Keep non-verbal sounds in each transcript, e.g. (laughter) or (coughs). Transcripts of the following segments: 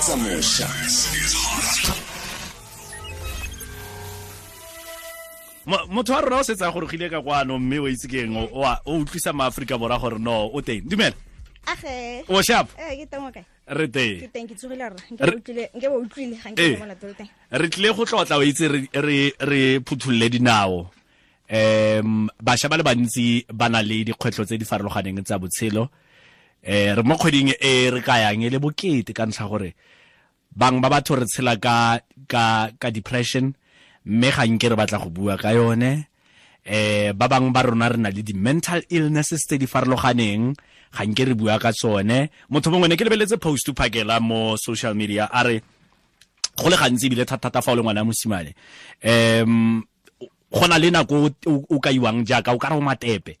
tsa moša is hot Mo- motho wa rona o setse a gorogile ka kwano mme o itse keng o o- o utlwisa maaforika borwa gore no o teng. Dumela. Age o shap eh ke teng o kae re ke teng teng ke tsogile rra nke Re- bo utlwile nke bo utlwile ga nke Eh. ke mona tole teng. Re tlile go tlotla o itse re- re re phuthulle dinao. Um bašwa ba le bantsi ba na le dikgwetlho tse di farologaneng tsa botshelo eh re mo kgweding e re ka yang e le bokete ka ntlha gore bang ba batho re tshela ka ka ka depression mme ga nke re batla go bua ka yone. Eh ba bang ba rona re na le di-mental illnesses tse di farologaneng ga nke re bua ka tsone. Motho mongwe ne ke lebeletse post phakela mo social media a re go le gantsi bile thata fa o le ngwana wa mosimane. Um go na le nako o- ka iwang jaaka o ka re o matepe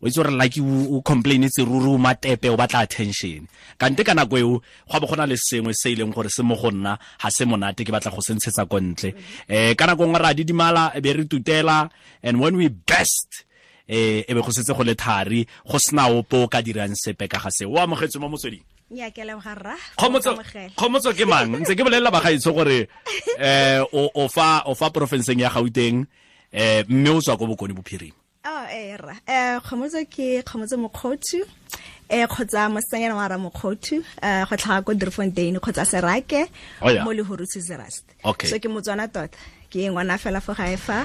o itse gore like o o complainetse ruri o matepe o batla attention. Kante ka nako eo go bo go na le sengwe se e leng gore se mo go nna ga se monate ke batla go se ntshetsa ko ntle. Um ka nako ngwe re a didimala e be re tutela and when we best eh e be go setse go le thari go sena opo o ka dirang sepe ka ga se. O amogetse mo motsweding? Kgomotso ke mang? Ntse ke bolelela bagaetsho gore um o fa porofenseng ya gauteng um mme o tswa ko bokone bophirima oh eh rra eh kgomotso ke kgomotso mokgothu kgotsa mosanyana wa eh go tlhaga ko Driefontein kgotsa serake Oh, mo lehurutshe zeerust Okay. so ke motswana tota. Ke ngwana fela fo gae fa.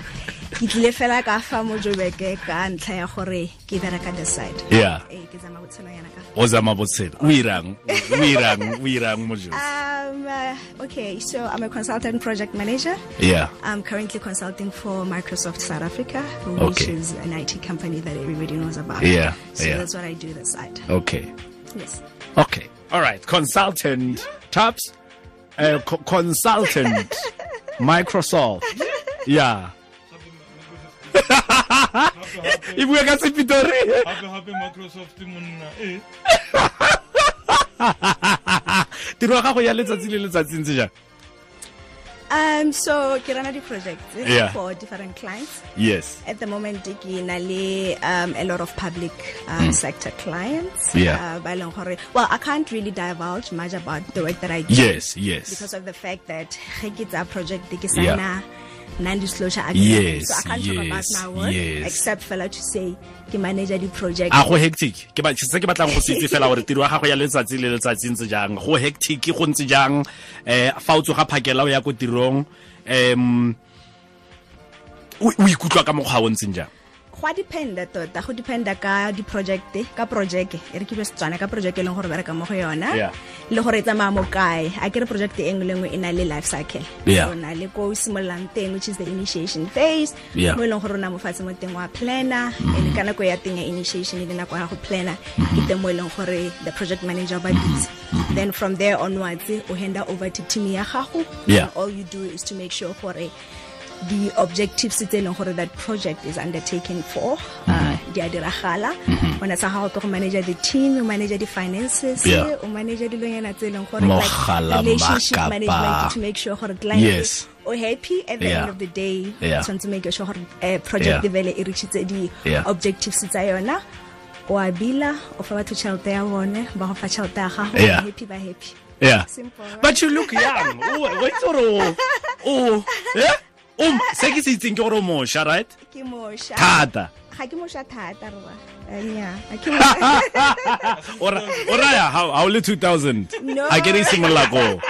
Ke tlile fela ka fa mo jobeke ka ntlha ya gore ke bereka the side. Yeah. Eh ke zama botshelo yana ka o zama botshelo. O irang o irang o irang mo Um, uh, okay, so I'm a consultant project manager. yeah. I'm currently consulting for Microsoft South Africa, which Okay. is an IT company that everybody knows about. Yeah, So yeah. that's what I do this side. okay. Yes. okay. All right. Consultant. Tops. Uh, co consultant. (laughs) Microsoft. Yeah. E bua ka sepitori gape gape microsoft monna e (laughs) tiro ya gago ya letsatsi le letsatsi ntse jang Um, so ke rana di projects eh, Yeah. for different clients. yes At the moment, ke na le um, a lot of public um, sector clients. Yeah. Uh, well, I can't really divulge much about the work that I do. yes yes because of the fact that ge ke tsa project ke Yeah. Non-disclosure Yes, so I can't yes, talk about my work yes. except fela to say ke manager di project. A go hectic. Ke ba se ke batlang go setse fela gore tiro ya gago ya letsatsi le letsatsi ntse jang. Go hectic go ntse jang. Eh fa o tsoga phakela o ya ko tirong em o o ikutlwa ka mokgwa o ntseng jang go a dependa tota go dependa ka di project ka project e re ke be setswana ka project e leng gore bereka mo go yona le gore e tsamaya mo kae a ke re project e nngwe le nngwe e na le life cycle Yeah. so na le ko o simololang teng which is the initiation phase. Mm-hmm. mo e leng gore o na mo fatshe mo teng wa planner and ka nako ya teng ya initiation le nako ya go planner ke teng mo e leng gore the project manager ba busy Mm-hmm. then from there onwards o handa over to team ya gago all you do is to make sure gore the objectives tse e leng gore that project is undertaken for uh, di a diragala ona sa gago ke go manage the team o manage the finances Yeah. o manage dilonyana tse e leng gore relationship management to make sure gore client Yes. o happy at the Yeah. end of the day Yeah. make sure gore uh, project Yeah. vele e reachitse di-objectives tsa yona o a bila o fa batho tšhelete ya bone ba go fa tšhelete ya gago Yeah. happy ba happy yeah Simple, right? but you look young o o itse gore o o yeah o se ke se itseng ke gore o mošwa right thata ga ke mošwa thata rra ga (laughs) mošwa o raya ha o le 2000 No. a ke re simolola ko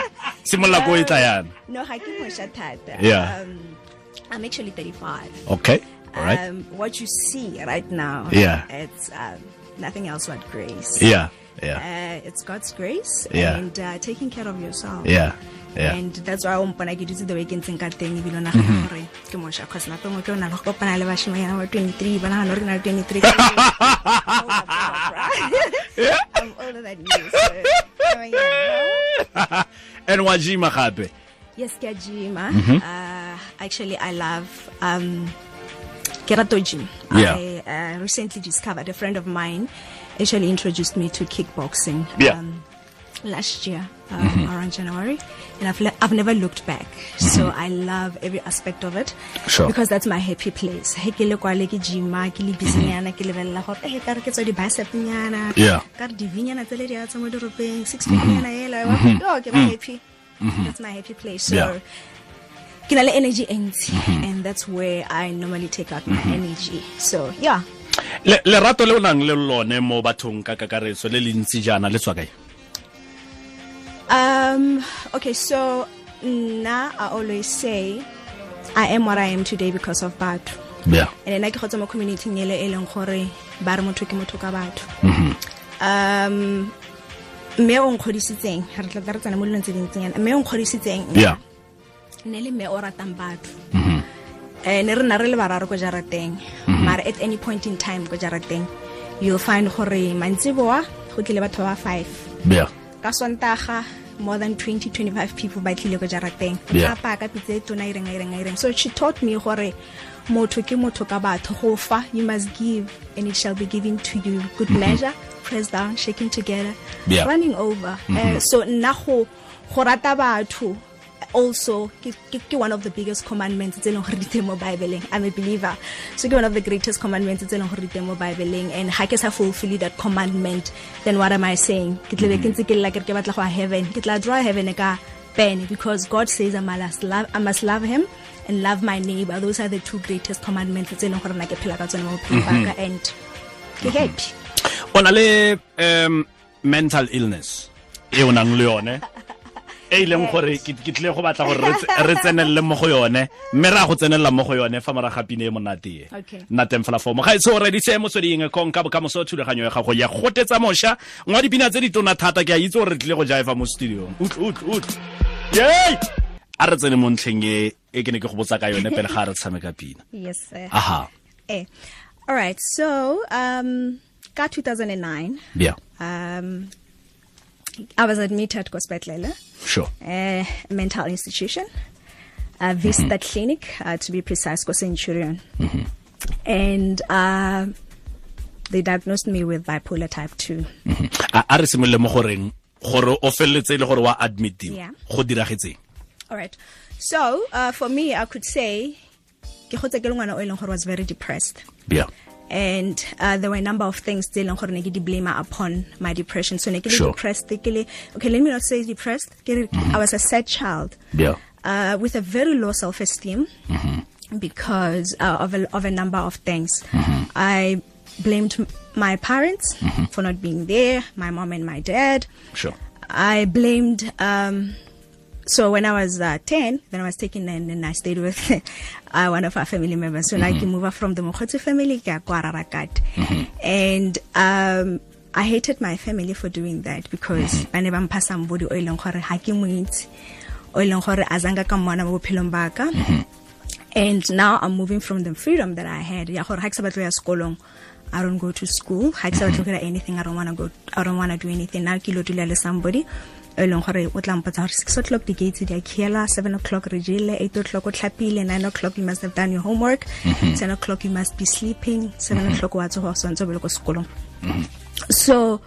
simolola ko e tla yana No, ga ke mošwa thata. Yeah. Um, I'm actually 35. okay all right Um, what you see right now, Yeah. it's um, nothing else but grace. yeah yeah Uh, it's God's grace Yeah. and uh, taking care of yourself. yeah yeah And that's why o mpona ke dutse the way ke ntseng ka teng ebile o nagana gore ke mošwa cause nako nngwe ke o na le go kopana le bashimanyana ba 23 ba nagana gore ke na le 23 (laughs) I'm older than you. So, oh, yeah. and wa jima gape Yes, ke a gyma. Mm-hmm. Uh, actually, I love um, ke gym. Yeah. I uh, recently discovered a friend of mine actually introduced me to kickboxing. Yeah. Um, last year um, mm-hmm. around January, and I've le- I've never looked back. Mm-hmm. So I love every aspect of it Sure. because that's my happy place. He ke le kwa le ke gym-a, ke le busy mm-hmm. nyana, ke lebella gore eh ka ke tswa di bicep nyana, Yeah. ka re di vinyana tsele di a tsa mo diropeng, six pack nyana ela, wa oh, ke ba happy. That's my happy place. So Yeah. ke na le energy e ntsi, and that's where I normally take out my energy. So yeah. Le lerato le o nang le lone mo bathong ka kakaretso le le ntsi jaana le tswa kae? Um, okay, so nna I always say I am what I am today because of batho. yeah. And I ke gotse mo community ele e leng gore ba re motho ke motho ka batho. Um mme o nkgodisitseng re tla re tsena mo dilong tse dintseng yana mme o nkgodisitseng yeah. ne le mme o ratang batho eh ne re na re le bararo ko jarateng mara at any point in time ko jarateng you'll find gore mantsiboa go tlile batho ba five. Yeah ka sontaga more than 20 25 people ba tlile ko jarateng Yeah. ka ka pitse tona ireng ireng ireng. So she taught me gore motho ke motho ka batho. Go fa you must give and it shall be given to you. Good pleasure press down shaking together Yeah. running over. Eh, so nna go go rata batho also ke ke- ke one of the biggest commandments tse leng gore di teng mo bibeleng. I'm a believer. So ke one of the greatest commandments tse leng gore di teng mo bibeleng. And ha ke sa fulfill that commandment then what am i saying? Ke tlebe ke ntse ke lla kere ke batla go ya heaven. Ke tla draw heaven ka pen because god says i must love i must love him and love my neighbor. Those are the two greatest commandments tse leng gore nna ke phela ka tsone mo bophelong ba and ke happy. O na le um mental illness e o nang le yone (laughs) e e leng gore ke tle tlile go batla gore re tse- tsenelele mo go yone mme re a go tsenelela mo go yone fa moraga pine e monatee e. Nna teng fela fomo. Ga e se o reditse motsweding kong ka bokamoso thulaganyo ya gago ya gotetsa mošwa. Ngwa dipina tse di tona thata ke a itse gore re tlile go jaefa mo studiong. Ut ut ut yei a re tsene mo ntlheng e e ke ne ke go botsa ka yone pele ga re tshameka pina. Yes sir. Aha. Eh. All right so um ka 2009 yeah. um I was admitted to sure. A mental institution, a Vista Clinic, uh, to be precise, go Centurion. And uh, they diagnosed me with bipolar type 2. a a re simolole mo goreng gore o feleletse e le gore wa admitiwa go diragetseng All right. So uh, for me, I could say, ke gotse ke le ngwana o e leng gore was very depressed. yeah and uh, there were a number of things tse leng gore ne ke di blame upon my depression. So ne ke le depressed ke le okay let me not say depressed mm -hmm. i was a sad child. Yeah. Uh, with a very low self-esteem because uh, of, a, of a number of things. I blamed my parents for not being there my mom and my dad. Sure. I blamed. Um, so when I was uh, ten, then I was taken and then I stayed with (laughs) uh, one of our family members. So like you move up from the Mokgotsi family, ke ya kwa Rarakat. and um, I hated my family for doing that because ba ne ba mpha somebody o e leng gore ha ke mo itse, o e leng gore a zanga ka mmona mo bophelong ba. And now I'm moving from the freedom that I had. Ya gore ha ke sa batla ya sekolong, I don't go to school. Ha ke sa batla ho anything. I don't want to go. I don't want to do anything. Now ke lo dula le somebody. E leng gore o tla mpotsa gore six o'clock di gates di a khiela seven o'clock re jele eight o'clock o tlhapile nine o'clock you must have done your homework ten o'clock you must be sleeping seven o'clock wa tsoga swantse be le ko sekolong so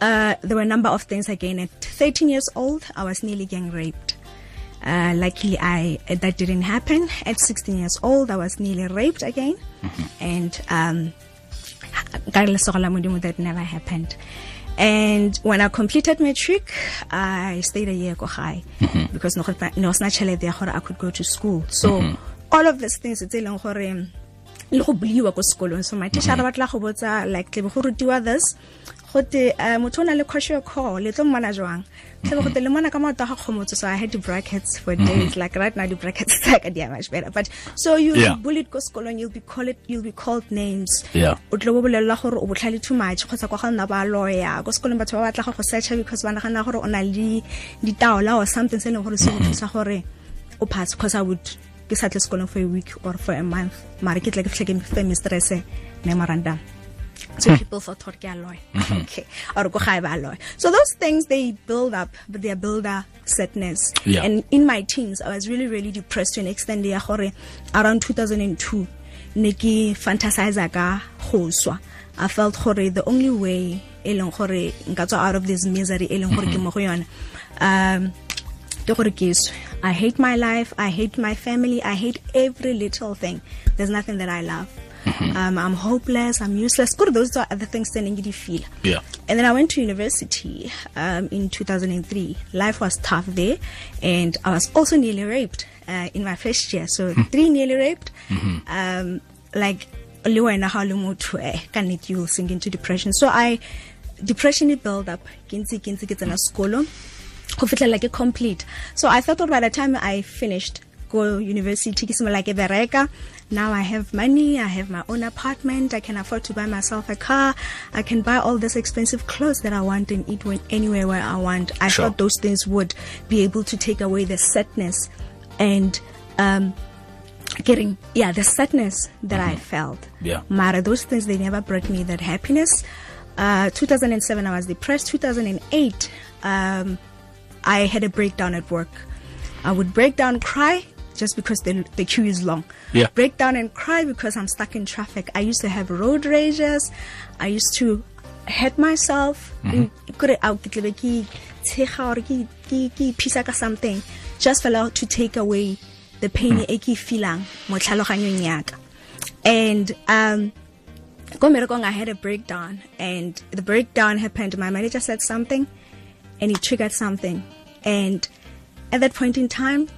uh, there were a number of things again. At 13 years old, I was nearly gang raped. Uh, luckily, I that didn't happen. At 16 years old, I was nearly raped again, and um, ka lesego la Modimo, that never happened. And when I completed matric, I stayed a year ko gae mm-hmm. because no go pa- no was not chelete I could go to school. So mm-hmm. all of these things it's le go buliwa ko sekolong. So my mm-hmm. teacher ba batla go botsa like tlebe go rutiwa this gote uh, motho o na le crochet call le tlo mmana jwang tlebe le mona ka maoto a ga kgomotso so i had the brackets for mhm. days. Like right now the brackets (laughs) they are much better. But so you'll Yeah. bullied ko sekolong you'll be called you'll be called names. O tlo bo bolelela gore o botlhale too much kgotsa kwa ga nna ba lawyer. Ko sekolong batho ba batla go searcha because ba nagana gore o na le ditaola or something se leng gore se go thusa mm-hmm. gore o pass because i would ke sa tle sekolong for a week or for a month. Mare ke tle ke fitlhe ke fe mistress memorandum so people thought ke a mm-hmm. lawyer (laughs) okay. Or go lawyer so those things they build up but they build a sadness Yeah. and in my teens i was really really depressed to an extent. Around 2002 ne ke fantasize ka go swa. I felt gore the only way e leng gore nka tswa out of this misery e leng gore ke mm-hmm. mo go yona um ke gore ke swe. I hate my life. I hate my family. I hate every little thing. There's nothing that i love um, i'm hopeless i'm useless Good, those are other things then feel Yeah. and then I went to university um, in 2003. Life was tough there, and I was also nearly raped uh, in my first year. So mm-hmm. three nearly raped. Um, like le wena ga o le motho, eh, ka nnete sink into depression. So I depression it built up. Ke ntse ke ntse ke tsena sekolo go fitlhela ke complete. So I thought by the time I finished go university ke a ke bereka now i have money i have my own apartment i can afford to buy myself a car i can buy all this expensive clothes that i want and eat when, anywhere where i want. I Sure. thought those things would be able to take away the sadness and um getting yeah the sadness that i felt. Yeah. Mara, those things they never brought me that happiness. Uh 2007 i was depressed. 2008 um i had a breakdown at work. I would break down cry just because the, the queue is long. Yeah. break down and cry because i'm stuck in traffic. I used to have road rages i used to hurt myself. Mm-hmm. Mm, Iphisa ka something just for to take away the pain mm. e ke feelang mo tlhaloganyong yaka and um go mmerekong i had a breakdown and the breakdown happened. My manager said something and it triggered something. And at that point in time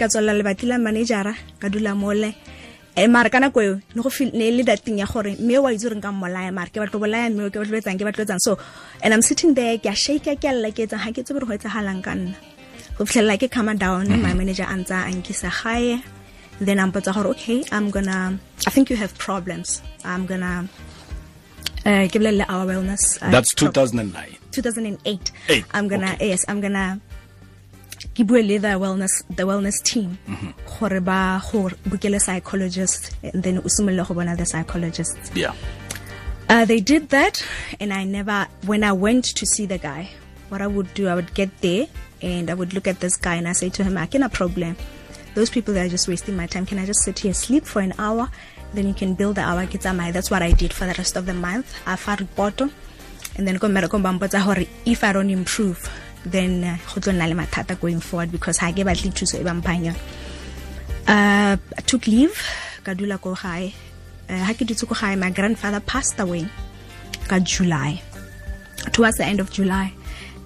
ka tswalela lebati la managera ka dula mole e mare ka nako eo ne le dating ya gore mme wa itse goreng ka mmolaya mare ke batlo bolaya mme ke batlo etsang ke batlo etsang so and i'm sitting there ke a shake ke a lla ke etsang ga ke tse gore go etsagalang ka nna go fitlhelela ke come down my manager a ntse a nkisa gae then mpotsa gore okay, I'm gonna I think you have problems. I'm gonna uh give a our wellness. Uh, That's 2009. 2008. Eight, I'm gonna okay. yes, I'm gonna ke bue le the wellness the wellness team gore ba go bukele psychologist and then o simolola go bona the psychologist Yeah. uh, they did that, and I never, when I went to see the guy, what I would do, I would get there and I would look at this guy and I say to him, I can a problem. Those people that are just wasting my time, can I just sit here, sleep for an hour? Then you can build the hour. My. That's what I did for the rest of the month. I found bottom, and then come back hore if I don't improve, then uh, go tlo nna le mathata going forward because ha ke batle thuso e ba mphang yone. Uh, I took leave ka dula ko gae. Uh, ha ke dutse ko gae my grandfather passed away ka july. Towards the end of july.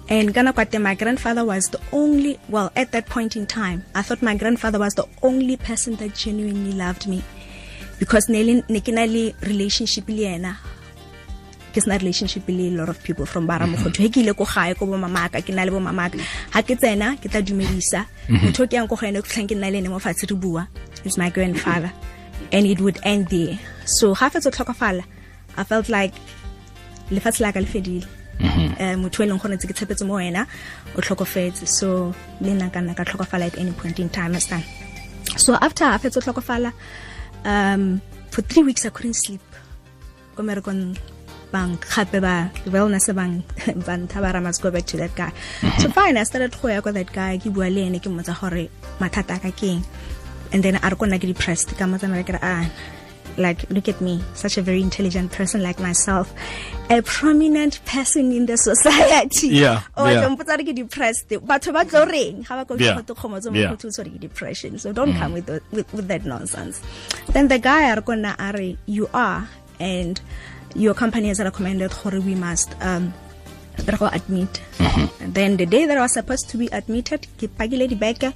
And kana kwate my grandfather was the only well at that point in time i thought my grandfather was the only person that genuinely loved me. Because ne le- ne ke na le relationship le yena ke sena relationship le lot of people from bara mogotho. He ke ile ko gae ko bo mamaka ke na le bo mamaka. Ha ke tsena ke tla dumedisa. Motho o ke yang ko go ene ko tlhang ke nna le ene mo fatshe re bua. Is my grandfather. And it would end there. So ha fetsa o tlhokafala i felt like lefatshe la ka le fedile. Um motho e leng gore ntse ke tshepetse mo wena o tlhokofetse. So le nna ka nna ka tlhokafala at any point in time as so after a fetsa o tlhokofala um for three weeks i couldn't sleep. Ko merekong bang gape ba wellness bang bang thabara must go back to that guy. So fine i started go ya ko that guy ke bua le ene ke motsa gore mathata ka keng and then a re ko nna ke depressed ka motsa mara ke re ah like look at me such a very intelligent person like myself a prominent person in the society. Yeah, oh yeah. mpotsa re ke depressed. Batho ba tlo reng? Ga ba go tlo go tso mo go tsore ke depression. So don't mm. come with, the, with with that nonsense. Then the guy are re are a you are and your company has recommended gore we must um go admit. And then the day that I was supposed to be admitted ke pakile dibeke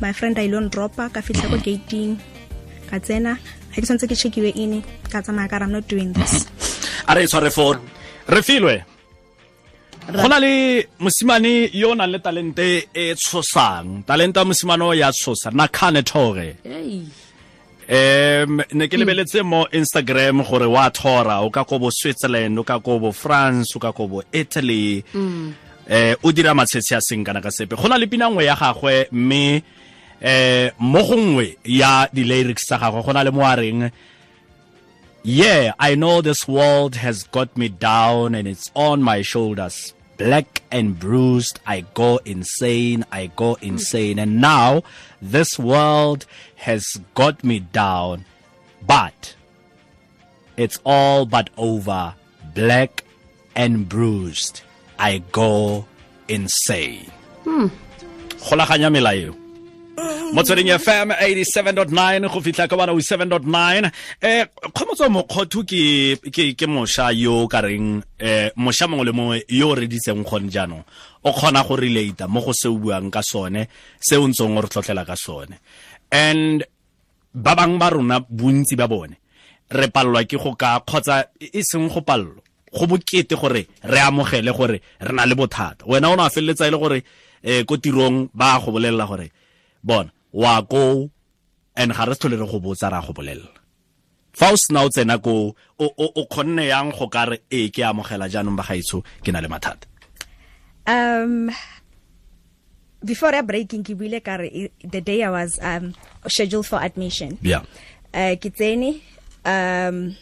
my friend a ilon dropa ka fitlha ko gating ka tsena. Ga ke tshwanetse ke checkiwe in ka tsamaya ka i'm not doing this. A re tshware for re filwe. Go na le mosimane yo o nang le talente e tshosang. Talente ya mosimane o ya tshosa. Nakane thore um ne ke lebeletse mo instagram gore wa thora o ka ko bo switzerland o ka ko bo france o ka ko bo italy. Eh o dira matshetse a seng kana ka sepe. Go na le pina nngwe ya gagwe mme eh mo gongwe ya di-lyrics tsa gagwe go na le mo a reng Yeah, I know this world has got me down and it's on my shoulders. Black and bruised, I go insane, I go insane. And now this world has got me down. But it's all but over. Black and bruised i go insane hmm. golaganya mela eo motsweding fm 87.9 go fitlha ka bana 7.9 eh kgomotso mokgotho ke ke ke mosha yo ka reng eh mosha mongwe le mongwe yo o reditseng gone jaanong. O kgona go relate mo go se o buang ka sone se o ntseng o re tlotlela ka sone. And ba bang ba rona bontsi ba bone re palelwa ke go ka kgotsa e e seng go palelwa go bokete gore re amogele gore re na le bothata. Wena o ne a feleletsa e le gore um ko tirong ba go bolelela gore bona wa ko and ga re se tlhole re go botsa ra go bolelela fa o sena o tsena ko o kgonne yang go kare e ee ke amogela jaanong ba gaetsho ke na le mathata. Um, before a breaking, ke buile ka re, the day I was um, scheduled for admission. yeah. Uh, ke tsene, um,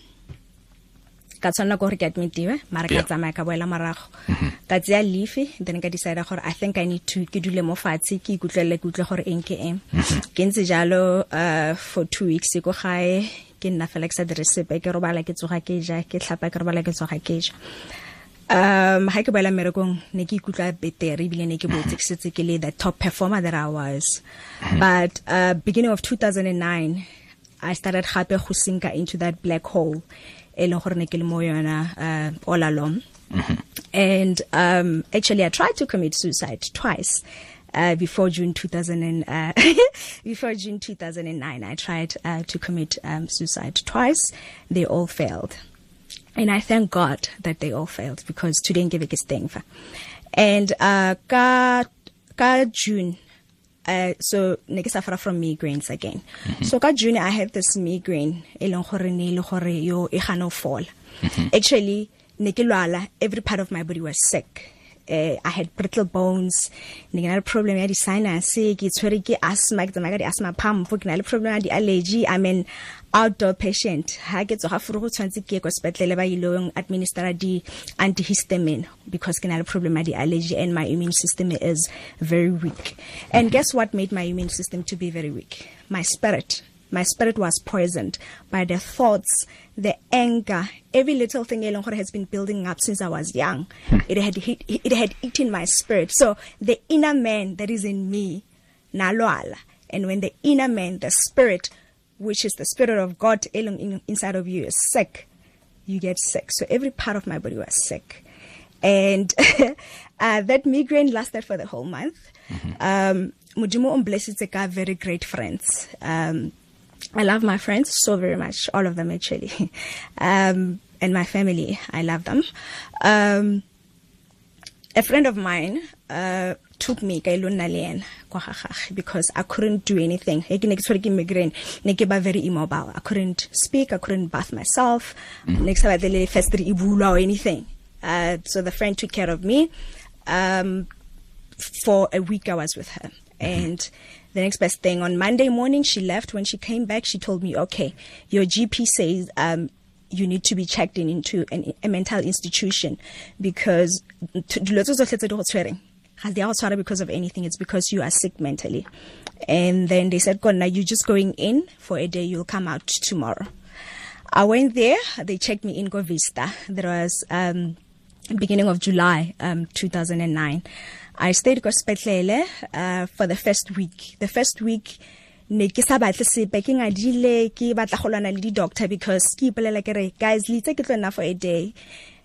ka tshwanela gore ke admitiwe mara ka tsamaya ka boela morago. Ka tseya leave then ka decide gore i think i need to ke dule mo fatshe ke ikutlwelele ke utlwe gore eng ke eng. Ke ntse jalo uh, for two weeks ko gae ke nna fela ke sa dire sepe ke robala ke tsoga ke ja ke tlhapa ke robala ke tsoga ke ja. Um ha ke boela mmerekong ne ke ikutlwa betere ebile ne ke botse ke setse ke le the top performer that i was. But uh, beginning of 2009 i started gape go sinka into that black hole e leng gore ne ke le mo yona uh, all along and um, actually i tried to commit suicide twice uh, before June 2000 and, uh, (laughs) before June 2009, I tried uh, to commit um, suicide twice. They all failed. And I thank God that they all failed because today give it thing. And uh ka ka June uh, so ne ke suffer from migraines again. So ka June I had this migraine e leng gore ne le gore yo e gana go fall. Actually ne ke lwala every part of my body was sick. Uh, I had brittle bones ne ke na le problem ya di sinus ke tshwere ke asthma ke tsamaya ka di asthma pump ke na le problem ya di allergy I'm an outdoor patient ha ke tsoga furu go tshwantse ke ye ko sepetlele ba ile go administer di antihistamine because ke na le problem ya di allergy and my immune system is very weak and guess what made my immune system to be very weak my spirit my spirit was poisoned by the thoughts, the anger, every little thing e leng gore has been building up since I was young. Hmm. It had hit, it had eaten my spirit. So the inner man that is in me, nalwala. And when the inner man, the spirit, which is the spirit of God in- inside of you, is sick, you get sick. So every part of my body was sick. And (laughs) uh, that migraine lasted for the whole month. Um, Modimo o blessed ka very great friends. Um, I love my friends so very much, all of them actually, (laughs) um, and my family. I love them. Um, a friend of mine uh, took me ka ilo nna le ena kwa ga gagwe because I couldn't do anything. Ke ne ke tshwere ke migraine, ne ke ba very immobile. I couldn't speak, I couldn't bath myself. Ne ke sa batle le festri e bulwa or anything. Uh, so the friend took care of me. Um, for a week I was with her. And the next best thing on Monday morning, she left. When she came back, she told me, okay, your GP says, um, you need to be checked in into an, a mental institution because a go tshwara because of anything. It's because you are sick mentally. And then they said, Kona, you're just going in for a day. You'll come out tomorrow. I went there. They checked me in Go Vista. That was um, beginning of July um, 2009. I stayed ko sepetlele uh, for the first week. The first week ne ke sa batle sepe ke ngadile ke batla go lwana le di-doctor because ke ipolela ke re guys le itse ke tlo nna for a day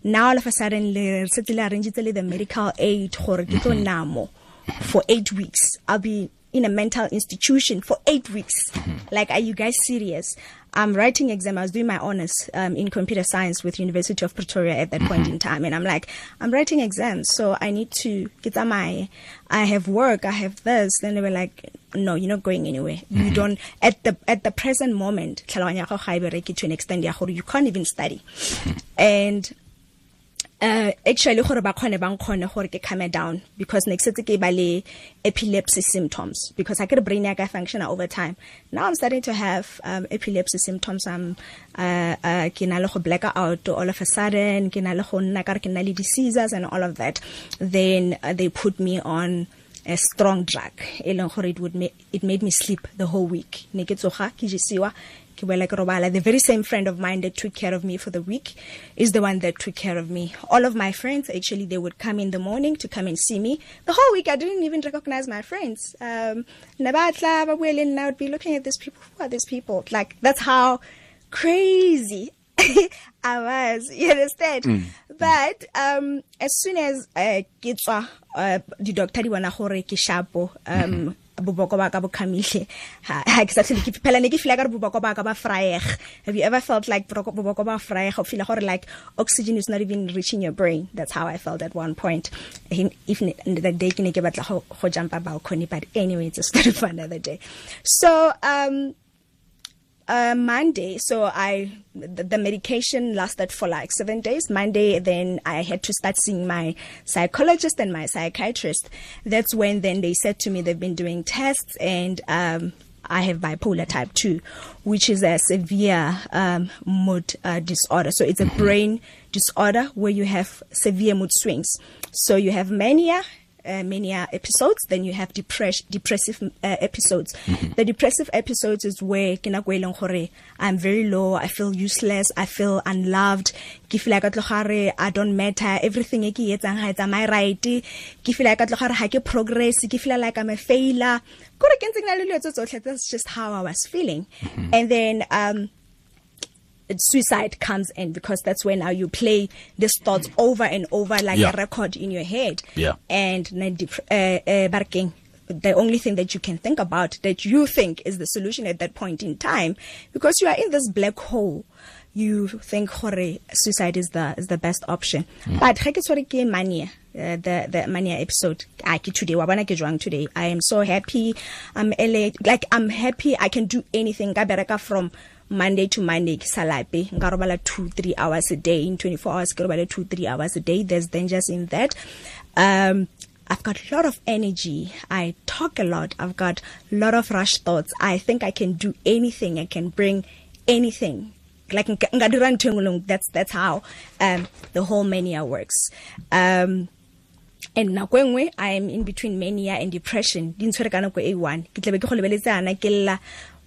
now all of a sudden le setse le arrangitse le the medical aid gore ke tlo mhm. nna mo for eight weeks i'll be in a mental institution for eight weeks. Mhm. Like, are you guys serious? I'm writing exam. I was doing my honors um, in computer science with University of Pretoria at that mhm. point in time, and I'm like, I'm writing exams, so I need to get my. I have work. I have this. Then they were like, No, you're not going anywhere. You don't at the at the present moment. tlhaloganya ya gago ga bereke To an extent, you can't even study, and actually gore ba kgone ba nkgone gore ke calme down because ne ke setse ke ba le epilepsy symptoms because I could brain ya function over time. Now I'm starting to have um, epilepsy symptoms. I'm uh, uh, ke na le go black out all of a sudden ke na le go nna ka re ke na le di seizures and all of that. Then uh, they put me on a strong drug. It would ma- it made me sleep the whole week. Ne ke tsoga ke jesiwa boela robala the very same friend of mine that took care of me for the week is the one that took care of me. All of my friends actually they would come in the morning to come and see me. The whole week i didn't even recognize my friends. Um ba i would be looking at these people. Who are these people? Like that's how crazy (laughs) I was, you understand? Mm. But um as soon as uh ke tswa uh doctor di bona gore ke um boboko ba ka ha ke sa ke phela ne ke ka re boboko ba ka ba have you ever felt like boboko ba fraeg o feel gore like oxygen is not even reaching your brain? That's how i felt at one point. If the day ke ne ke batla go jumpa balcony but anyway it's a story for another day. So um uh, Monday, so I the, the, medication lasted for like seven days. Monday, then I had to start seeing my psychologist and my psychiatrist. That's when then they said to me they've been doing tests and um, I have bipolar type 2, which is a severe um, mood uh, disorder. So it's a brain disorder where you have severe mood swings. So you have mania, uh, mania episodes then you have depress depressive uh, episodes. Mm-hmm. the depressive episodes is where ke nako eleng i'm very low i feel useless i feel unloved. Ke feel like i don't matter. Everything e ke etsang ha my right. Ke feel like tlogare ha ke progress ke feel like i'm a failure. Kore ke ntse ke na le letso tsotlhe that's just how i was feeling. Mm-hmm. and then um suicide comes in because that's when now you play these thoughts over and over like yeah. a record in your head. Yeah. And uh, uh, the only thing that you can think about that you think is the solution at that point in time because you are in this black hole you think hore suicide is the is the best option mm. but ge ke tshware ke mania uh, the the mania episode I ke today wa bona ke jwang today i am so happy i'm like i'm happy i can do anything ka bereka from Monday to Monday ke salape nka robala 2 3 hours a day in 24 hours ke robala 2 3 hours a day there's dangers in that um I've got a lot of energy. I talk a lot. I've got a lot of rush thoughts. I think I can do anything. I can bring anything. Like that's that's how um the whole mania works. Um and nako engwe i am in between mania and depression di ntshwere ka nako e one ke tlabe ke go lebeletsana ke lla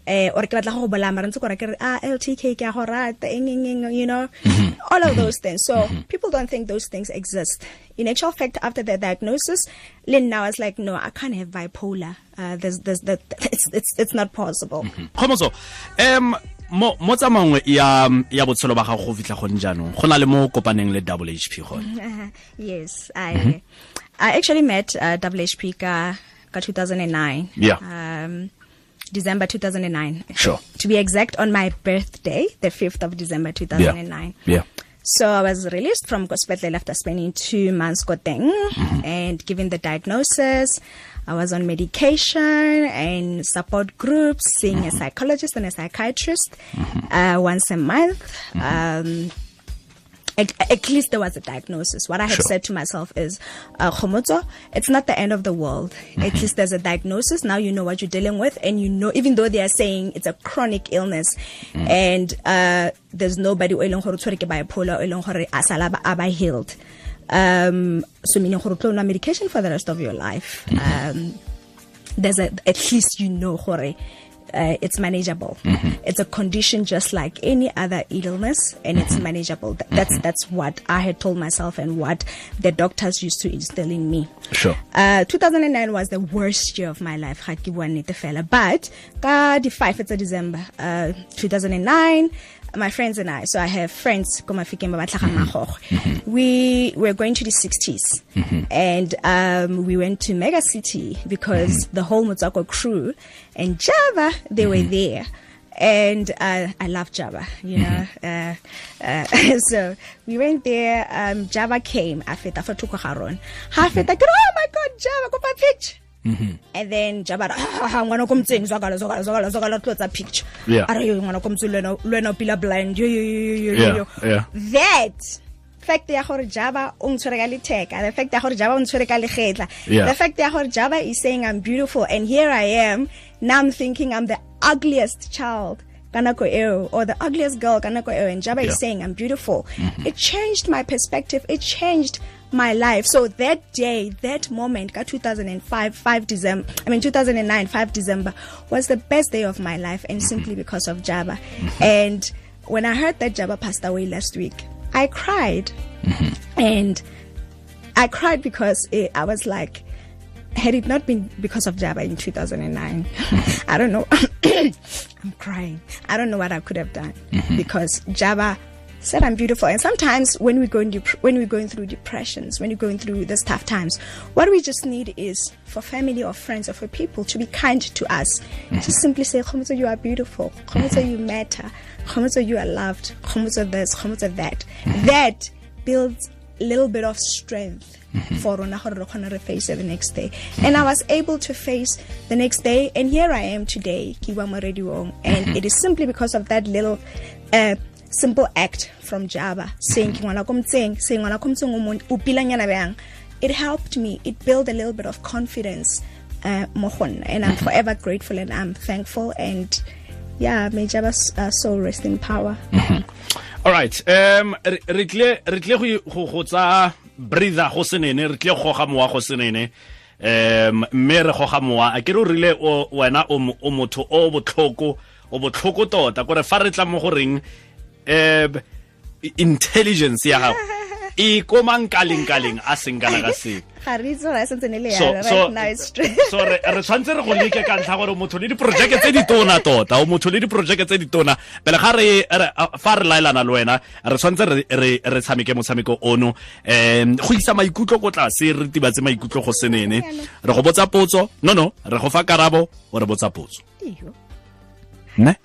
eh or ke batla go bola mara ntse gore ke re ah LTK ke a go rata eng eng you know? Mm-hmm. all of those things. So mm-hmm. people don't think those things exist. In actual fact after the diagnosis Lynn now is like no I can't have bipolar. Uh, there's there's that it's it's it's not possible. Khomotso um mo mo tsamangwe ya ya botshelo ba gago go fitla go jaanong? Go na le mo kopaneng le WHP hp gone? (laughs) Yes i mm -hmm. i actually met uh, WHP ka ka 2009 yeah. Um December 2009. Sure. To be exact, on my birthday, the 5th of December 2009. Yeah. yeah. So I was released from hospital after spending two months Gauteng mm-hmm. and given the diagnosis. I was on medication and support groups, seeing mm-hmm. a psychologist and a psychiatrist mm-hmm. uh, once a month. Mm-hmm. Um, at, at, least there was a diagnosis. What I had sure. said to myself is, uh, it's not the end of the world. Mm-hmm. At least there's a diagnosis. Now you know what you're dealing with, and you know, even though they are saying it's a chronic illness, mm-hmm. and uh, there's nobody who bipolar or asala aba healed. Um, so meaning medication for the rest of your life. Mm-hmm. Um, there's a, at least you know, hore, uh, it's manageable. Mm-hmm. It's a condition just like any other illness, and mm-hmm. it's manageable. Th- that's mm-hmm. that's what I had told myself, and what the doctors used to instill in me. Sure. Uh, 2009 was the worst year of my life. But the 5th of December, uh, 2009 my friends and I, so I have friends mm-hmm. we were going to the 60s mm-hmm. and um, we went to Mega City because mm-hmm. the whole Motswako crew and Jabba, they were there. And uh, I love Jabba, you know. Uh, uh, (laughs) so we went there. Um, Jabba came. Afeta for Tukoharon. Hafeta, oh my God, Jabba, go for a picture. Mm-hmm. and then jabara ah, ah, ah, ngwana ko mtseng zwakala zwakala zwakala zwakala tlotsa picture yeah. are yo ngwana ko mtseng lwena lwena pila blind yo yo yo yo yo yeah. that fact ya gore jabba o ntshwere ka letheka the fact ya gore jabba o ntshwere ka legetla the fact ya gore jabba is saying i'm beautiful and here i am now i'm thinking i'm the ugliest child ka nako eo or the ugliest girl ka nako eo and jabba Yeah. is saying i'm beautiful. Mm-hmm. It changed my perspective. It changed my life. So that day that moment ka 2005 5 december i mean 2009 5 december was the best day of my life and mm-hmm. simply because of jabba mm-hmm. and when i heard that jabba passed away last week i cried. And I cried because it, I was like, had it not been because of Jabba in 2009, (laughs) I don't know. (coughs) I'm crying. I don't know what I could have done mm-hmm. because Jabba said I'm beautiful. And sometimes when we're going dep- when we're going through depressions, when you're going through these tough times, what we just need is for family or friends or for people to be kind to us. Just mm-hmm. simply say, Kgomotso, you are beautiful. Kgomotso, mm-hmm. you matter. Kgomotso, you are loved. Kgomotso, this. Kgomotso, that. That builds a little bit of strength for rona gore re kgone re face the next day. And i was able to face the next day and here i am today ke bua mo radiong and it is simply because of that little uh, simple act from jaba saying ke ngwana ko motseng saying ngwana ko motseng o pilanyana bjang. It helped me it built a little bit of confidence uh, and i'm forever grateful and i'm thankful and yeah may jaba's uh, soul rest in power. Alright um re tle re tle go go go tsa breather go senene re tle go ga mowa go senene um mme re goga mowa. A ke re o rile wena o motho o botlhoko o botlhoko tota. Kore fa re tla mo goreng um intelligence ya gago e komang kaleng kaleng a seng kana ka seng ga re itse gore a santse ne le so re tshwanetse re go leke ka ntlha gore motho le diporojeke tse di tona tota o motho le diporojeke tse di tona. Pele ga re fa re laelana le wena re tshwanetse re tshameke motshameko ono. Um go isa maikutlo ko tlase re tibatse maikutlo go senene. Re go botsa potso no no re go fa karabo o re botsa potso. Ne?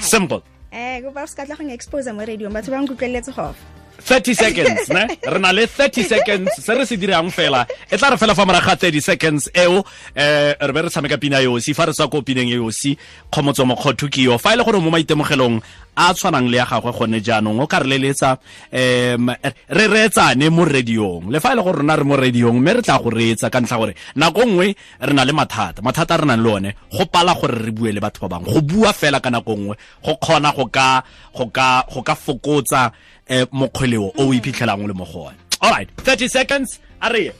Simple. Eh go ba se ka tla go expose mo radio batho ba nkutlweletse gofa 30 seconds ne? Re na le 30 seconds se re se dirang fela. E tla re fela fa morago ga 30 seconds eo eh re be re tshameka pina yosi. Fa re tswa ko pineng yosi kgomotso mokgotho ke yo. Fa e le gore mo maitemogelong a tshwanang le ya gagwe gone jaanong o ka re leletsa um re reetsane mo radiong. Le fa e le gore rona re mo radiong mme re tla go reetsa ka ntlha gore nako nngwe re na le mathata. Mathata a re nang le one go pala gore re bue le batho ba bangwe. Go bua fela ka nako nngwe go kgona go ka go ka go ka fokotsa um mokgweleo o o iphitlhelang le mo go one. Alright 30 seconds a reye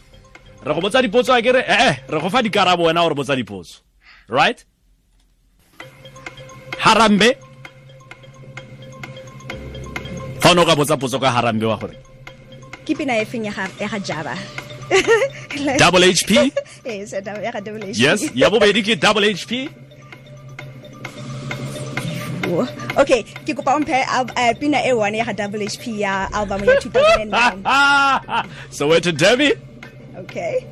re go botsa dipotso a kere ee re go fa dikarabo wena gore botsa dipotso. Right? Harambe fa o ne o ka botsa potso ka harambe wa gore. Ke pina e feng ya ga java. (laughs) Double hp (laughs) yes ya bobedi ke double hp okay ke kopa o mphe al- eh, pina e one ya ga double hp ya album ya (laughs) 2009 so we're to derby okay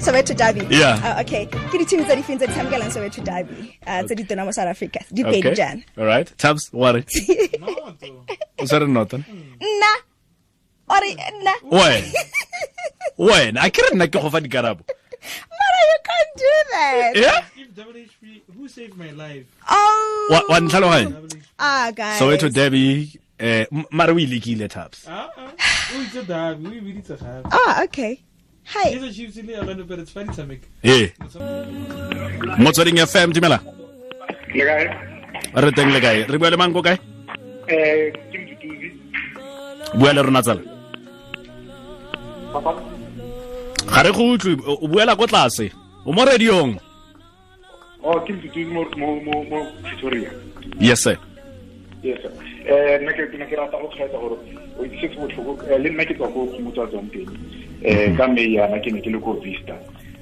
soweto derby? Yeah. uh, okay. Ke di-team tse di feng tse di tshamekelang soweto derby? Uh, tse di tona mo south africa. Di pedi jana all right. Tabs what o sa re nota nna. Ore nna. Wena. Wena. A ke re nna ke go fa dikarabo. Mara you can't do that. Yeah? If WHP, who saved my life? oh. Wa wa ntlhaloganya ah guys. Soweto derby eh m- mare o ilekile tabs. Ah, ah. It's ah okay hi. Here's a Chiefs in Orlando, but it's funny to make. ee motsweding fm dumela le kae re teng le kae? Re bua le manko kae? Eh ke mtutuzi bua le rona tsala. Papa ga re go utlwe o o buela ko tlase o mo radiong. Oh ke mtutuzi mo mo mo mo Pretoria. Yes sir. Yes sir. Eh nna ke ke ne ke rata go kgetsa gore o itse se botlhoko eh, le nna ke tswa ko ke motho a tswang teng eh ka me yana ke ne ke le ko vista.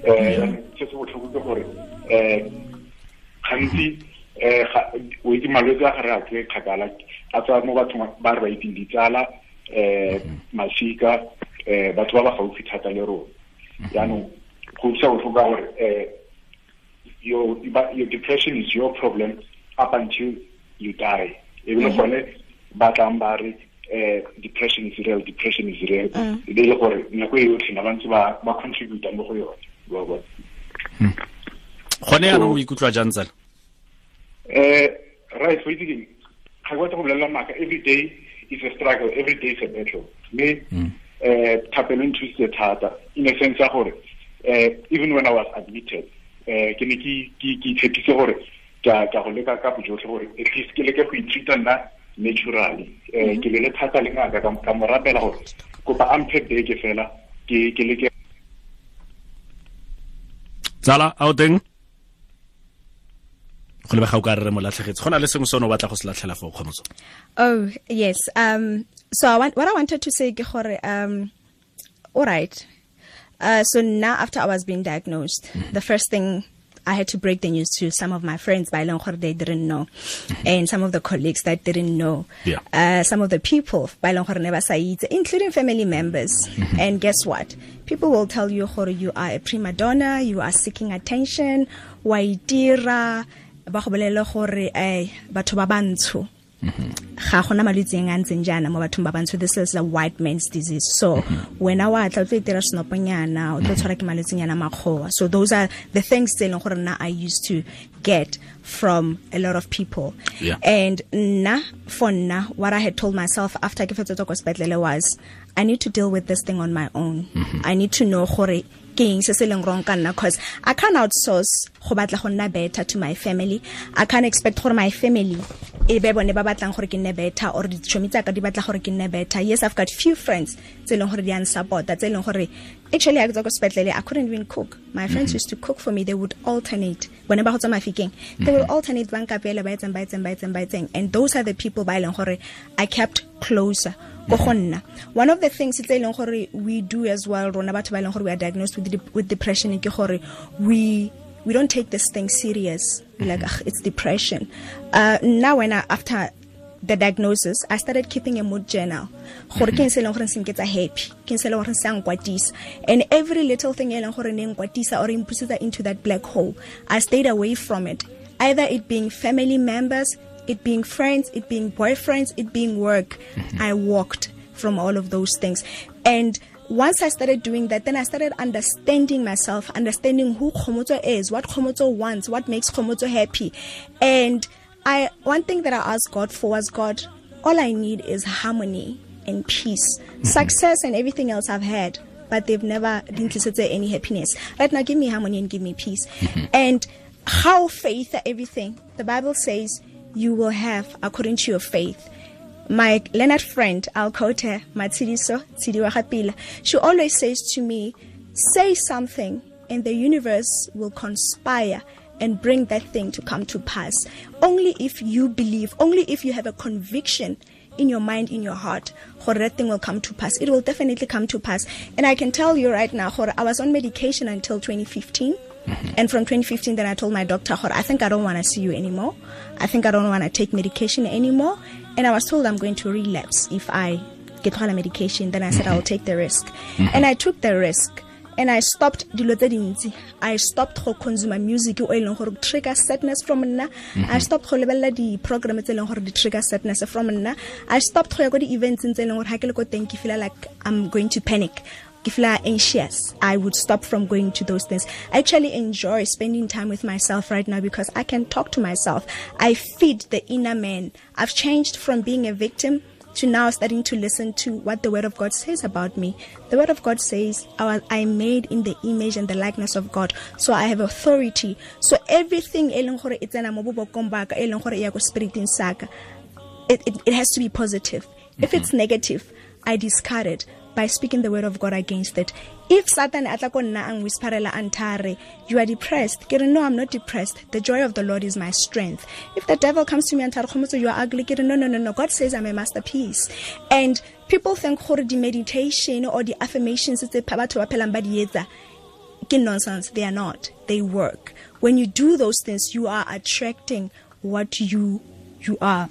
Eh se se botlhoko ke gore eh gantsi eh ga- o itse malwetse a gare a tse kgakala a tswa mo bathong ba re ba itseng ditsala eh masika eh batho ba ba gaufi thata le rona. No go utlwisa botlhoko ka gore eh your your depression is your problem up until you die. E bile gone ba tlang ba re eh depression is real depression is real. Le e le gore nako e yotlhe na ba ntse ba ba contributa mo go yone wa bona gone yaanong o ikutlwa jang tsala? Eh right so itse ke ga go tlo go bolela maka every day is a struggle every day is a battle. Me eh thapelo nthusitse thata in a sense ya gore eh even when i was admitted eh ke ne ke ke ke tshepise gore ka ka go leka ka bojotlhe gore at least ke leke go ithuta nna naturally um ke le le thata le ngaka ka mo rapela gore kopa a mphe beke fela ke ke leke tsala a o teng go lebega o ka re re mo latlhegetse go na le sengwe sone o batla go se latlhela fo kgomotso Oh yes. Um. So I want what I wanted to say, ke gore, um. All right. Uh. So now after I was being diagnosed, the first thing. I had to break the news to some of my friends by long they didn't know, and some of the colleagues that didn't know. Yeah. Uh, some of the people by long never say including family members. And guess what? People will tell you you are a prima donna, you are seeking attention, itira, ba go bolelle gore eh batho ba bantsho ga gona malwetse a ntseng jaana mo bathong ba bantsho this is a white man's disease. So wena wa tla o tlo itira senoponyana o tlo tshwara ke malwetsenyana makgowa. So those are the things tse e leng gore nna i used to get from a lot of people. Yeah. and nna for nna what i had told myself after ke fetsetswa ko sepetlele was i need to deal with this thing on my own. Mm-hmm. I need to know gore ke eng se se leng wrong ka nna cause i can't outsource go batla go nna better to my family. I can't expect gore my family e be bone ba batlang gore ke nne better or ditšhomi tsaka di batla gore ke nne better. Yes i've got few friends tse leng gore di unsupporta tse leng gore actually a ke tswa ko sepetlele i couldn't even cook. My friends mm-hmm. used to cook for me they would alternate. Bone ba go tswa mafikeng they will mm-hmm. alternate ba nkapele ba etseng ba etseng ba etseng ba etseng and those are the people ba e leng gore i kept closer go go nna. One of the things tse leng gore we do as well rona batho ba leng gore we are diagnosed with, with depression ke gore we we don't take this thing serious. We're like "Ugh, it's depression. Uh, now when I, after the diagnosis i started keeping a mood journal. Gore mhm. ke eng se e leng gore se nketsa happy? Ke eng se e leng gore se nkwatisa? And every little thing e leng gore ne nkwatisa or e mpusetsa into that black hole i stayed away from it. Either it being family members it being friends it being boyfriends it being work mm-hmm. i walked from all of those things and once I started doing that, then I started understanding myself, understanding who Kgomotso is, what Kgomotso wants, what makes Kgomotso happy. And I one thing that I asked God for was God, all I need is harmony and peace. Mm-hmm. Success and everything else I've had, but they've never didn't any happiness. Right now, give me harmony and give me peace. Mm-hmm. And how faith everything. The Bible says you will have according to your faith my Leonard friend, I'll quote her, Hapila, she always says to me, say something and the universe will conspire and bring that thing to come to pass. Only if you believe, only if you have a conviction in your mind, in your heart, that thing will come to pass. It will definitely come to pass. And I can tell you right now, I was on medication until 2015. Mm-hmm. And from 2015, then I told my doctor, "Hore, I think I don't want to see you anymore. I think I don't want to take medication anymore. And I was told I'm going to relapse if I get on medication. Then I said I'll mm-hmm. take the risk. Mm-hmm. And I took the risk. And I stopped dilo tse dintsi. I stopped go consume music o e leng gore trigger sadness from nna. I stopped go lebelela di program tse e leng gore trigger sadness from nna. I stopped go ya go di events tse e leng gore ha ke le ko teng ke feel like I'm going to panic. Ke feel anxious, I would stop from going to those things. I actually enjoy spending time with myself right now because I can talk to myself. I feed the inner man. I've changed from being a victim to now starting to listen to what the Word of God says about me. The Word of God says, I I am made in the image and the likeness of God. So I have authority. So everything leng gore tsena mo bobokong ba ka, leng gore ya ko spiriting sa ka, it, it, it has to be positive. If mm-hmm. it's negative, I discard it by speaking the word of God against it. If Satan atla ko nna ang whisperela antare, you are depressed. Ke re, no, I'm not depressed. The joy of the Lord is my strength. If the devil comes to me and "Kgomotso, you are ugly, ke no, no, no, no. God says I'm a masterpiece. And people think the meditation or the affirmations ba phelang ba di etsa ke nonsense. They are not. They work. When you do those things, you are attracting what you you are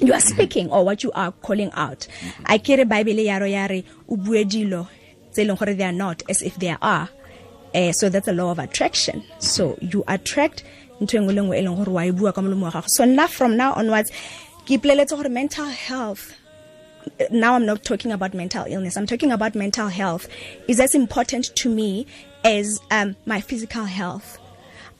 you are speaking or what you are calling out. I kere Bible ya ro ya re o bue dilo tse e leng gore they are not as if they are. Eh so that's a law of attraction. So you attract ntho engwe le engwe e leng gore wa e bua ka molomo wa gago. So now from now onwards ke ipoleletse gore mental health now I'm not talking about mental illness. I'm talking about mental health is as important to me as um, my physical health.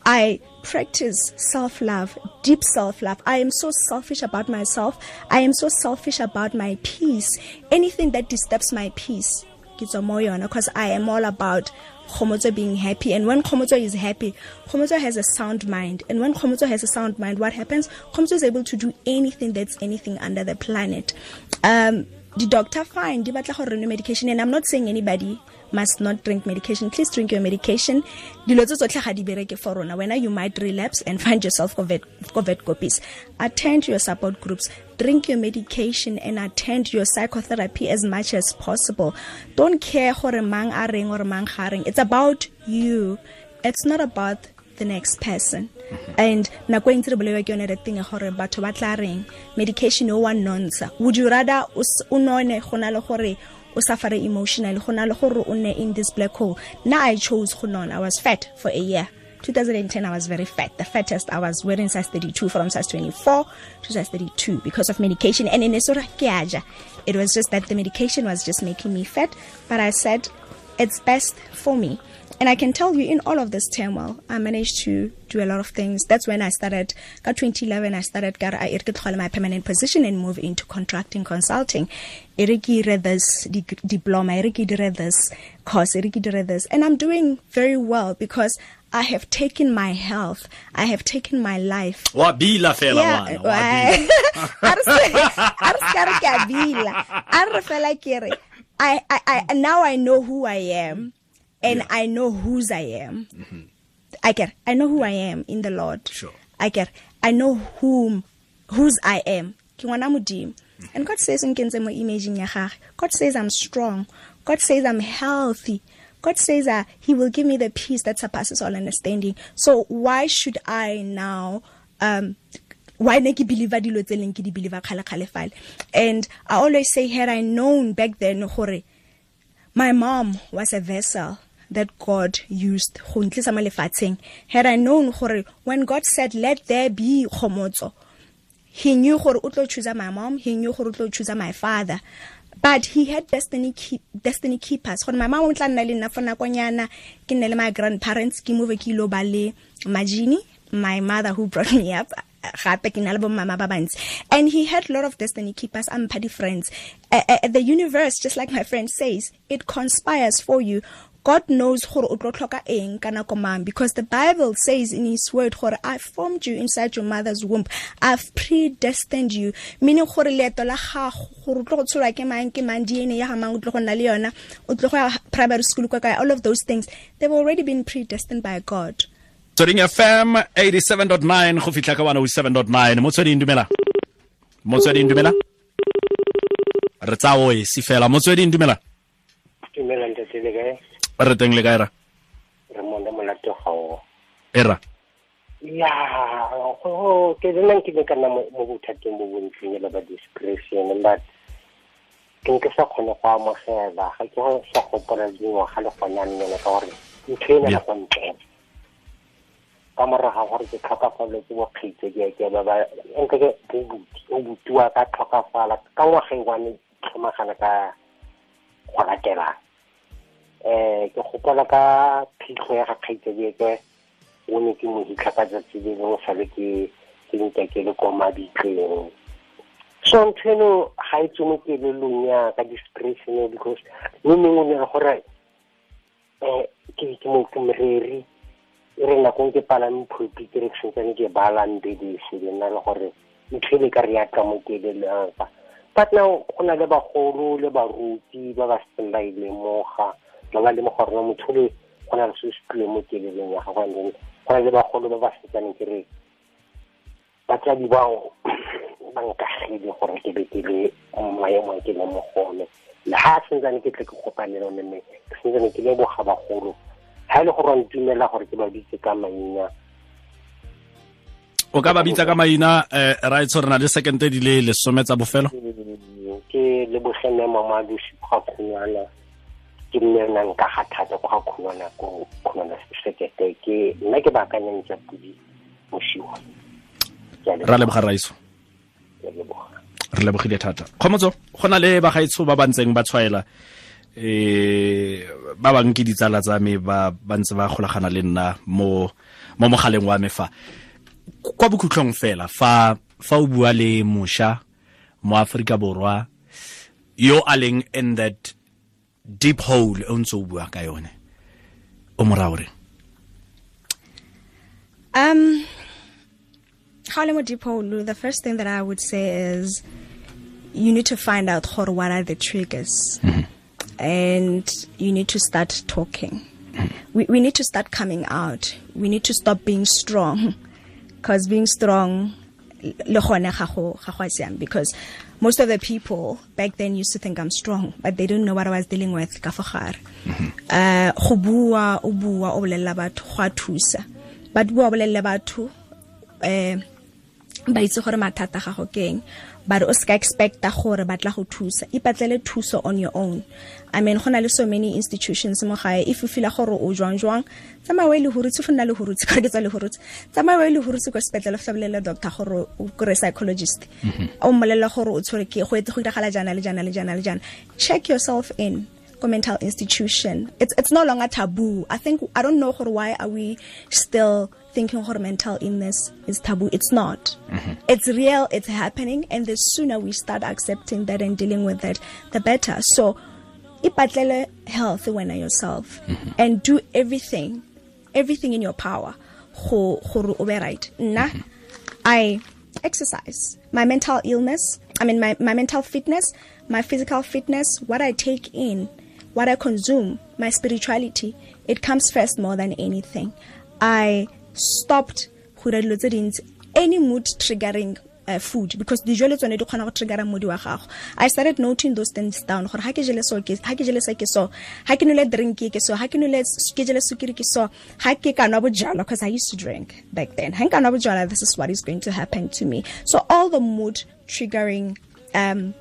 I practice self love, deep self love. I am so selfish about myself. I am so selfish about my peace. Anything that disturbs my peace, because I am all about Kgomotso being happy. And when Kgomotso is happy, Kgomotso has a sound mind. And when Kgomotso has a sound mind, what happens? Kgomotso is able to do anything that's anything under the planet. Um, the doctor re nwe medication. And I'm not saying anybody must not drink medication. Please drink your medication. Dilo tse ga di bereke for rona. When you might relapse and find yourself COVID, COVID copies, attend your support groups. Drink your medication and attend your psychotherapy as much as possible. Don't care gore mang a reng or mang ga reng. It's about you. It's not about the next person and nako e ntse re bolelwa ke yone re teng gore batho ba tla reng medication o wa would you rather o none go na le gore o suffere emotionally go na le gore o in this black hole na i chose go i was fat for a year 2010 i was very fat the fattest i was wearing size 32 from size 24 to size 32 because of medication and in esora ke a ja. it was just that the medication was just making me fat but i said it's best for me. And I can tell you, in all of this turmoil, I managed to do a lot of things. That's when I started. Got 2011, I started got I got my permanent position and move into contracting consulting. Eriki read this di- diploma. Eriki read this course. Eriki read this, and I'm doing very well because I have taken my health. I have taken my life wa bila fela yeah, ngwana, wa bila. (laughs) a re se- a re se ka re ke a bila a re fela ke re I, I, I, now I know who I am and I know whose I am. Mm-hmm. I get I know who I am in the Lord. Sure. I get I know whom whose I am. Ngwana mm-hmm. And God says nkentse mo imaging. God says I'm strong. God says I'm healthy. God says that He will give me the peace that surpasses all understanding. So why should I now um why ne ke believer dilo tse leng ke di believer kgale kgale fale and i always say had i known back then gore my mom was a vessel that God used go ntlisa mo had i known gore when god said let there be kgomotso he knew gore o tlo choose my mom he knew gore o tlo choose my father. But he had destiny keep, destiny keepers. Gore my mom o tla nna le nna for nakonyana my grandparents ke ilo ba le my mother who brought me up gape ke na le bantsi. And he had a lot of destiny keepers party friends uh, uh, the universe just like my friend says it conspires for you God knows gore o tlo tlhoka eng ka nako mang because the Bible says in his word gore I formed you inside your mother's womb. I've predestined you. Meaning gore leeto la gago gore o tlo go tsholwa ke mang ke mang DNA ya ga mang o tlo go nna le yona o tlo go ya primary school kwa kae all of those things they've already been predestined by God. Tsweding fm 87.9 go fitlha ka 107.9 motsweding dumela? Motsweding dumela? Re tsa oe si fela. Motsweding dumela? Dumela ntate le kae re teng le ka ra? Re mona molato ga o era ya go ke le nna ke ka nna mo mo bothateng bo bontseng le ba discretion but ke nke sa kgone go amogela. Ga ke go sa gopola dingwaga le gona nnene ka gore ntho e ne Yeah. go ntle. Ka moraga gore ke tlhokafalwe ke bokgitse ke ke ba ba nke ke bobuti o butiwa ka tlhokafala. Ka ngwaga e one tlhomagana ka go latelang eh ke gopola ka phitlho ya ga kgaitsedieke o ne ke mo hitlha ka tsatsi le lengwe sale ke ntse ke le ko mabitleng so ntho eno ga e tswe mo kelelong ya ka discretion because mme mengwe o ne re gore um ke ke mo ke moreri e re nakong ke palame phopi ke re ke santsane ke balang bebese le nna le gore ntho e ka re yatla mo kelelong ka but now go na le bagolo le baruti ba ba setseng ba e lemoga ba ba lemoga gore motho le go na le se se tlile mo kelelong ya gago and then go na le bagolo ba ba setsaneng ke re batsadi bao (coughs) ba nkagile gore ke be ke le maemo a ke le mo gone le ha sentsane ke tle ke kopane le one mme ke sentsane ke leboga bagolo. Ga e le gore ntumela gore ke ba bitse ka maina. O ka ba bitsa ka maina eh, itse re na le second di le lesome tsa bofelo? Ke lebogene mamadusi go ga khunwana ke nne nna nka ga thata go ga khunwana ko khunwana sekete ke nna ke baakanyang tsa pudi mosiwa Ke a ra leboga raiso. Ke a leboga. Re lebogile thata. Kgomotso go na le bagaetsho ba ba ntseng ba tshwaela eh ba bang ke ditsala tsa me ba ba ntse ba golagana le nna mo mo mogaleng wa me fa. Kwa bokhutlhong fela fa fa o bua le mosha mo aforika borwa yo a leng in that deep hole o ntse o bua ka yone o Um, Harlem Dipolo, the first thing that I would say is you need to find out gore, what are the triggers. And you need to start talking. We, we need to start coming out. We need to stop being strong. Because being strong, le gone ga go- ga go a because most of the people back then used to think I'm strong, but they didn't know what I was dealing with. ka fo gare. Uh, go bua, o bua, o bolelela batho, go a thusa. But bua, o bolelele batho, um ba itse gore mathata a gago ke eng but o ska expecta gore ba tla go thusa. Ipatlele thuso on your own. I mean go na le so many institutions mo gae. If o feel gore o jwang jwang tsamaya o e le hurutse go nna le hurutse kore ke tsa le hurutse tsamaya o e le hurutse ko sepetlele go tlhabolele doctor gore o kore psychologist. Mm-hmm. O mmolelela gore o tshwere ke go etse go diragala jana le jana le jana le jana check yourself in mental institution. It's it's no longer taboo. I think i don't know why are we still thinking gore mental illness is taboo. It's not. Mm-hmm. It's real. It's happening. And the sooner we start accepting that and dealing with it the better. So ipatlele health wena yourself mm-hmm. and do everything everything in your power. Go gore o be right. Nna mm-hmm. i exercise. My mental illness i mean my, my mental fitness my physical fitness what i take in what i consume my spirituality it comes first more than anything. I stopped go dira dilo tse dintsi. Any mood triggering uh, food because dijo le tsone di kgona go triggera modi wa gago. I started noting those things down gore ha ke jele so ke ha ke jele se ke so ha ke nole drink ke so ha ke nole ke jele sukiri ke so ha ke ka nwa bojala because i used to drink back then. Ha nka nwa bojala this is what is going to happen to me. So all the mood triggering um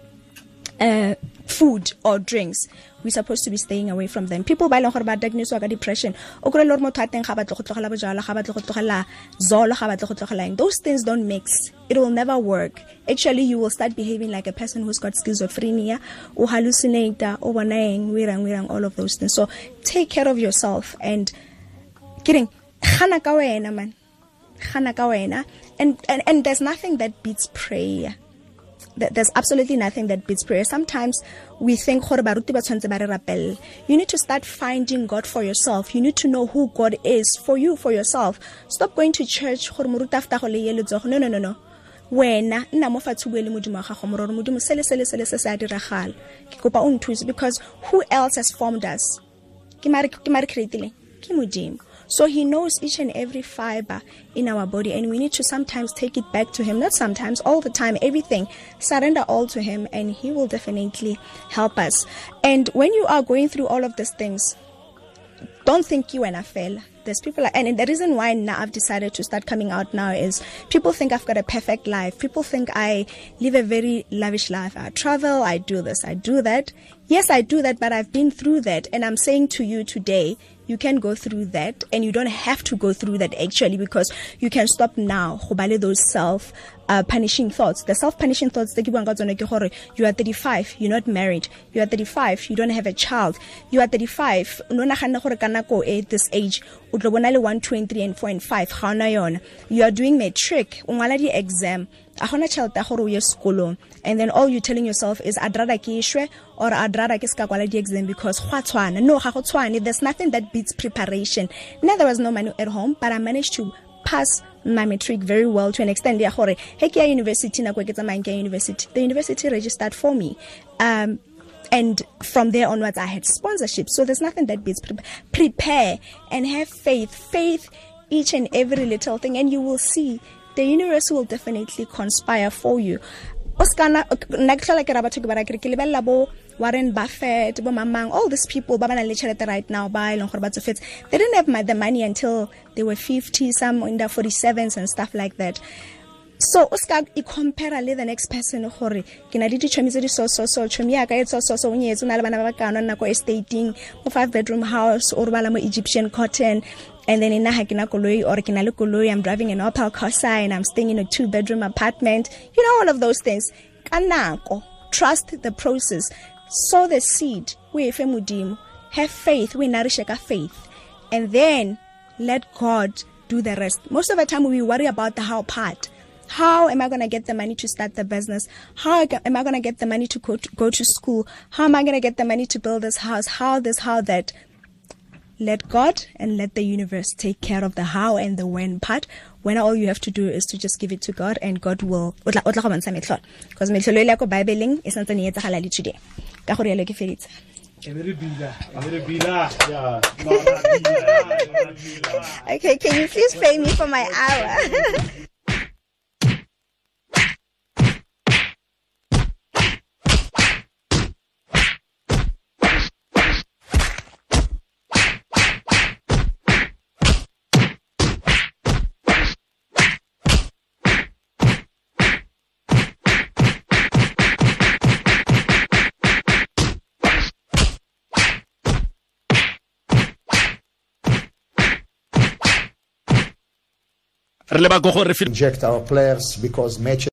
uh, food or drinks we're supposed to be staying away from them. People ba e leng gore ba diagnose ka depression o kry le motho a teng ga batle go tlogela bojala ga batle go tlogela zolo ga batle go those things don't mix. It will never work. Actually you will start behaving like a person who's got schizophrenia o hallucinate o bona eng o irang irang all of those things. So take care of yourself and kidding gana ka wena man. Gana ka wena. And, and there's nothing that beats prayer there's absolutely nothing that beats prayer. Sometimes we think. You need to start finding God for yourself. You need to know who God is for you, for yourself. Stop going to church. No, no, no, no. wena nna mo fatshe bue le modimo wa gago mororo modimo sele sele sele se se a diragala ke kopa o nthuse because who else has formed us ke mare creatileng ke modimo so he knows each and every fiber in our body and we need to sometimes take it back to him not sometimes all the time everything surrender all to him and he will definitely help us and when you are going through all of these things don't think you and I fail. There's people, like, and the reason why now I've decided to start coming out now is people think I've got a perfect life. People think I live a very lavish life. I travel, I do this, I do that. Yes, I do that, but I've been through that. And I'm saying to you today, you can go through that and you don't have to go through that actually because you can stop now. Go those self uh, punishing thoughts. The self punishing thoughts gore you are 35 you're not married. You are 35 you don't have a child. You are 35 no naganne gore ka nako e this age o tlo bona le 1 2 and 3 and 4 and 5 ga ona yona. You are doing matric o ngwala di exam a gona tšhelete ya gore o ye sekolong. And then all you telling yourself is i'd rather ke shwe or i'd rather ke ska kwala di-exam because go a tshwana. No ga go tshwane. There's nothing that beats preparation. Now there was no money at home but i managed to pass my matric very well to an extent ya gore he ke ya university nako ke tsamayang ke ya university the university registered for me. Um, and from there onwards i had sponsorship. So there's nothing that beats pre- prepare and have faith. Faith each and every little thing. And you will see the universe will definitely conspire for you. O ska na nna ke tlhola ke ra batho ke bara kere ke lebelela bo warren buffett bo mamang all these people ba ba nang le tšhelete right now ba e leng gore ba tsofetse. They didn't have the money until they were 50 some in their 47s and stuff like that so o ska i compare le the next person gore ke na le ditšhomi tse di so so so tšhomi yaka e so so so o nyetse o na le bana ba ba kano nna ko estating mo five bedroom house o robala mo egyptian cotton and then nna ha ke na koloi or ke na le koloi i'm driving an opel corsa and i'm staying in a two bedroom apartment you know all of those things. Ka nako trust the process. Sow the seed o efe modimo. Have faith o e nourish ka faith. And then let god do the rest. Most of the time we worry about the how part how am I going to get the money to start the business? How am I going to get the money to go, to go to school? How am I going to get the money to build this house? How this, how that? let God and let the universe take care of the how and the when part. When all you have to do is to just give it to God and God will because metlholo ile ya ko Bibeleng e santse ne e etsagala le today okay can you please pay me for my hour re leba go gore